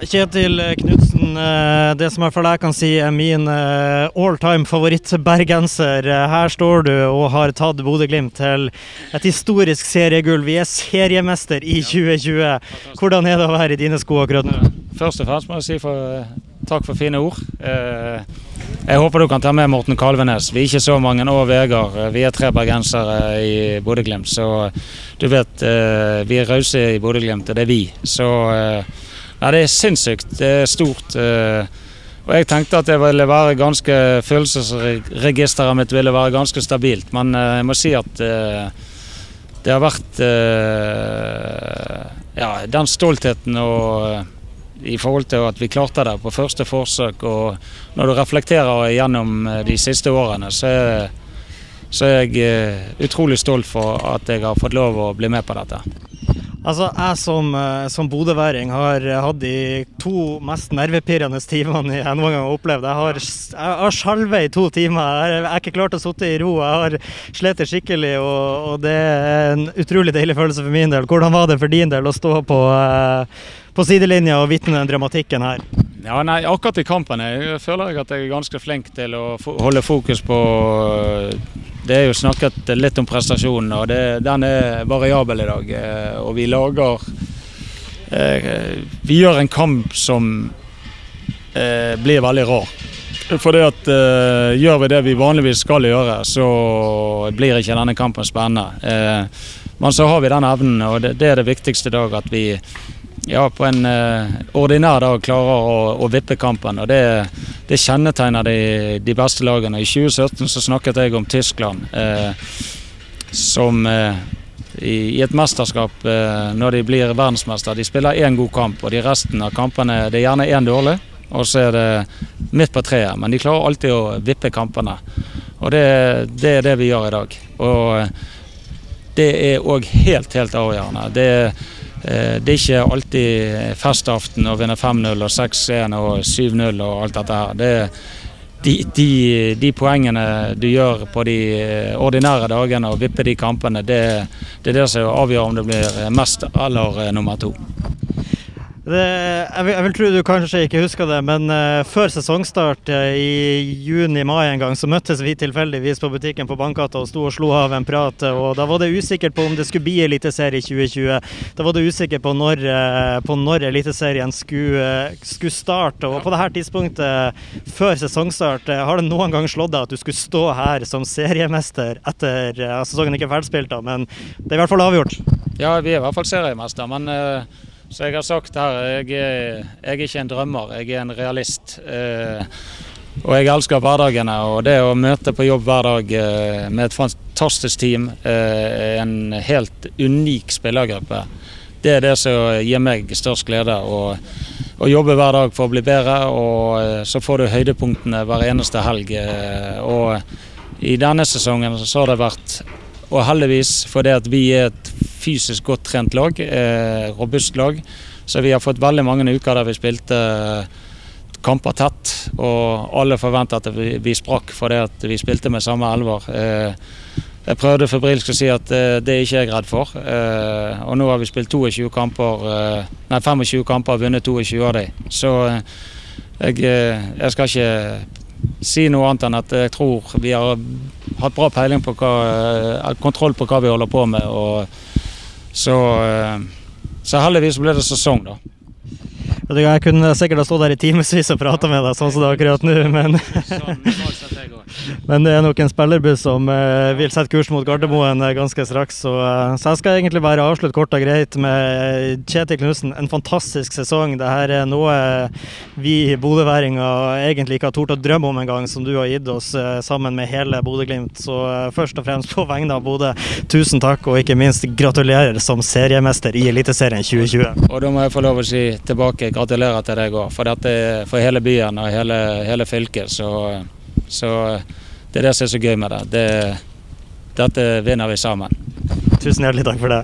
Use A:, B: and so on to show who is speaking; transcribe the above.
A: Kjetil Knutsen, eh, det som jeg kan si er min eh, all time favoritt-bergenser. Eh, her står du og har tatt Bodø-Glimt til et historisk seriegull. Vi er seriemester i 2020. Hvordan er det å være i dine sko akkurat nå?
B: Først og fremst må jeg si for, takk for fine ord. Jeg håper du kan ta med Morten Kalvenes. Vi er ikke så mange, og Vegard. Vi er tre bergensere i Bodø-Glimt. Så du vet, vi er rause i Bodø-Glimt, og det er vi. Så ja, det er sinnssykt. Det er stort. Eh, og jeg tenkte at det ville være ganske følelsesregisteret mitt ville være ganske stabilt, men eh, jeg må si at eh, det har vært ja, den stoltheten og i forhold til at vi klarte det på første forsøk. Og når du reflekterer gjennom de siste årene, så er, så er jeg utrolig stolt for at jeg har fått lov å bli med på dette.
A: Altså, Jeg som, eh, som bodøværing har hatt de to mest nervepirrende timene jeg noen gang har opplevd. Jeg har, jeg har sjalvet i to timer. Jeg har ikke klart å sitte i ro. Jeg har slitt skikkelig, og, og, det er en utrolig deilig følelse for min del. Hvordan var det for din del å stå på, eh, på sidelinja og vitne den dramatikken her?
B: Ja, nei, Akkurat i kampene føler jeg at jeg er ganske flink til å holde fokus på det er jo snakket litt om prestasjonen, og det, den er variabel i dag. Eh, og vi lager eh, Vi gjør en kamp som eh, blir veldig rar. Fordi at Gjør vi det vi vanligvis skal gjøre, så blir ikke denne kampen spennende. Men så har vi den evnen, og det, det er det viktigste i dag. At vi ja, på en eh, ordinær dag klarer å, å, vippe kampen. og Det, det kjennetegner de, de, beste lagene. I 2017 så snakket jeg om Tyskland eh, som eh, i, i, et mesterskap, når de blir verdensmester, de spiller én god kamp, og de resten av kampene det er gjerne én dårlig. Og så er det midt på treet. Men de klarer alltid å vippe kampene. Og det, det er det vi gjør i dag. Og det er òg helt, helt avgjørende. Det er Eh, det er ikke alltid festaften å vinne 5-0 og 6-1 og 7-0 og alt dette her. Det de, de, de, poengene du gjør på de eh, ordinære dagene og vipper de kampene, det, det er det som avgjør om det blir mest eller eh, nummer to.
A: Det, jeg, vil, jeg, vil, tro du kanskje ikke husker det, men uh, før sesongstart uh, i juni-mai en gang, så møttes vi tilfeldigvis på butikken på Bankgata og sto og slo av en prat. og Da var det usikkert på om det skulle bli Eliteserie i 2020. Da var det usikkert på når, uh, når Eliteserien skulle, skulle, starte. Og på dette tidspunktet, før sesongstart, har det noen gang slått deg at du skulle stå her som seriemester etter sesongen ikke er ferdigspilt, da, men det er i hvert fall avgjort?
B: Ja, vi er i hvert fall seriemester, men så jeg har sagt her, jeg er, jeg er ikke en drømmer, jeg er en realist. Eh, og jeg elsker hverdagene. Og det å møte på jobb hver dag eh, med et fantastisk team, eh, en helt unik spillergruppe, det er det som gir meg størst glede. Å jobbe hver dag for å bli bedre, og eh, så får du høydepunktene hver eneste helg. Eh, og i denne sesongen så har det vært, og heldigvis fordi at vi er et fysisk godt trent lag, eh, robust lag. Så vi har fått veldig mange uker der vi spilte eh, kamper tett. Og alle forventa at vi, vi sprakk fordi vi spilte med samme elver. Eh, jeg prøvde febrilsk å si at det er ikke jeg redd for. Og nå har vi spilt 22 kamper, nei 25 kamper og vunnet 22 av dem. Så jeg, jeg skal ikke si noe annet enn at jeg tror vi har hatt bra peiling på hva, kontroll på hva vi holder på med. og så, eh, så heldigvis ble det sesong, da.
A: Jeg kunne sikkert ha stått der i timevis og prata med deg, sånn som det er akkurat nå, men sånn, Men det er nok en spillerbuss som eh, vil sette kurs mot Gardermoen uh, ganske straks. Så, eh, så, jeg skal egentlig bare avslutte kort og greit med Kjetil Knutsen. En fantastisk sesong. Dette er noe vi bodøværinger egentlig ikke har tort å drømme om engang, som du har gitt oss sammen med hele Bodø-Glimt. Så først og fremst på vegne av Bodø, tusen takk, og ikke minst gratulerer som seriemester i Eliteserien 2020.
B: Og da må jeg få lov å si tilbake gratulerer til deg òg, for dette er for hele byen og hele, hele fylket. så så det er det som er så gøy med det. det dette vinner vi sammen.
A: Tusen hjertelig takk for det.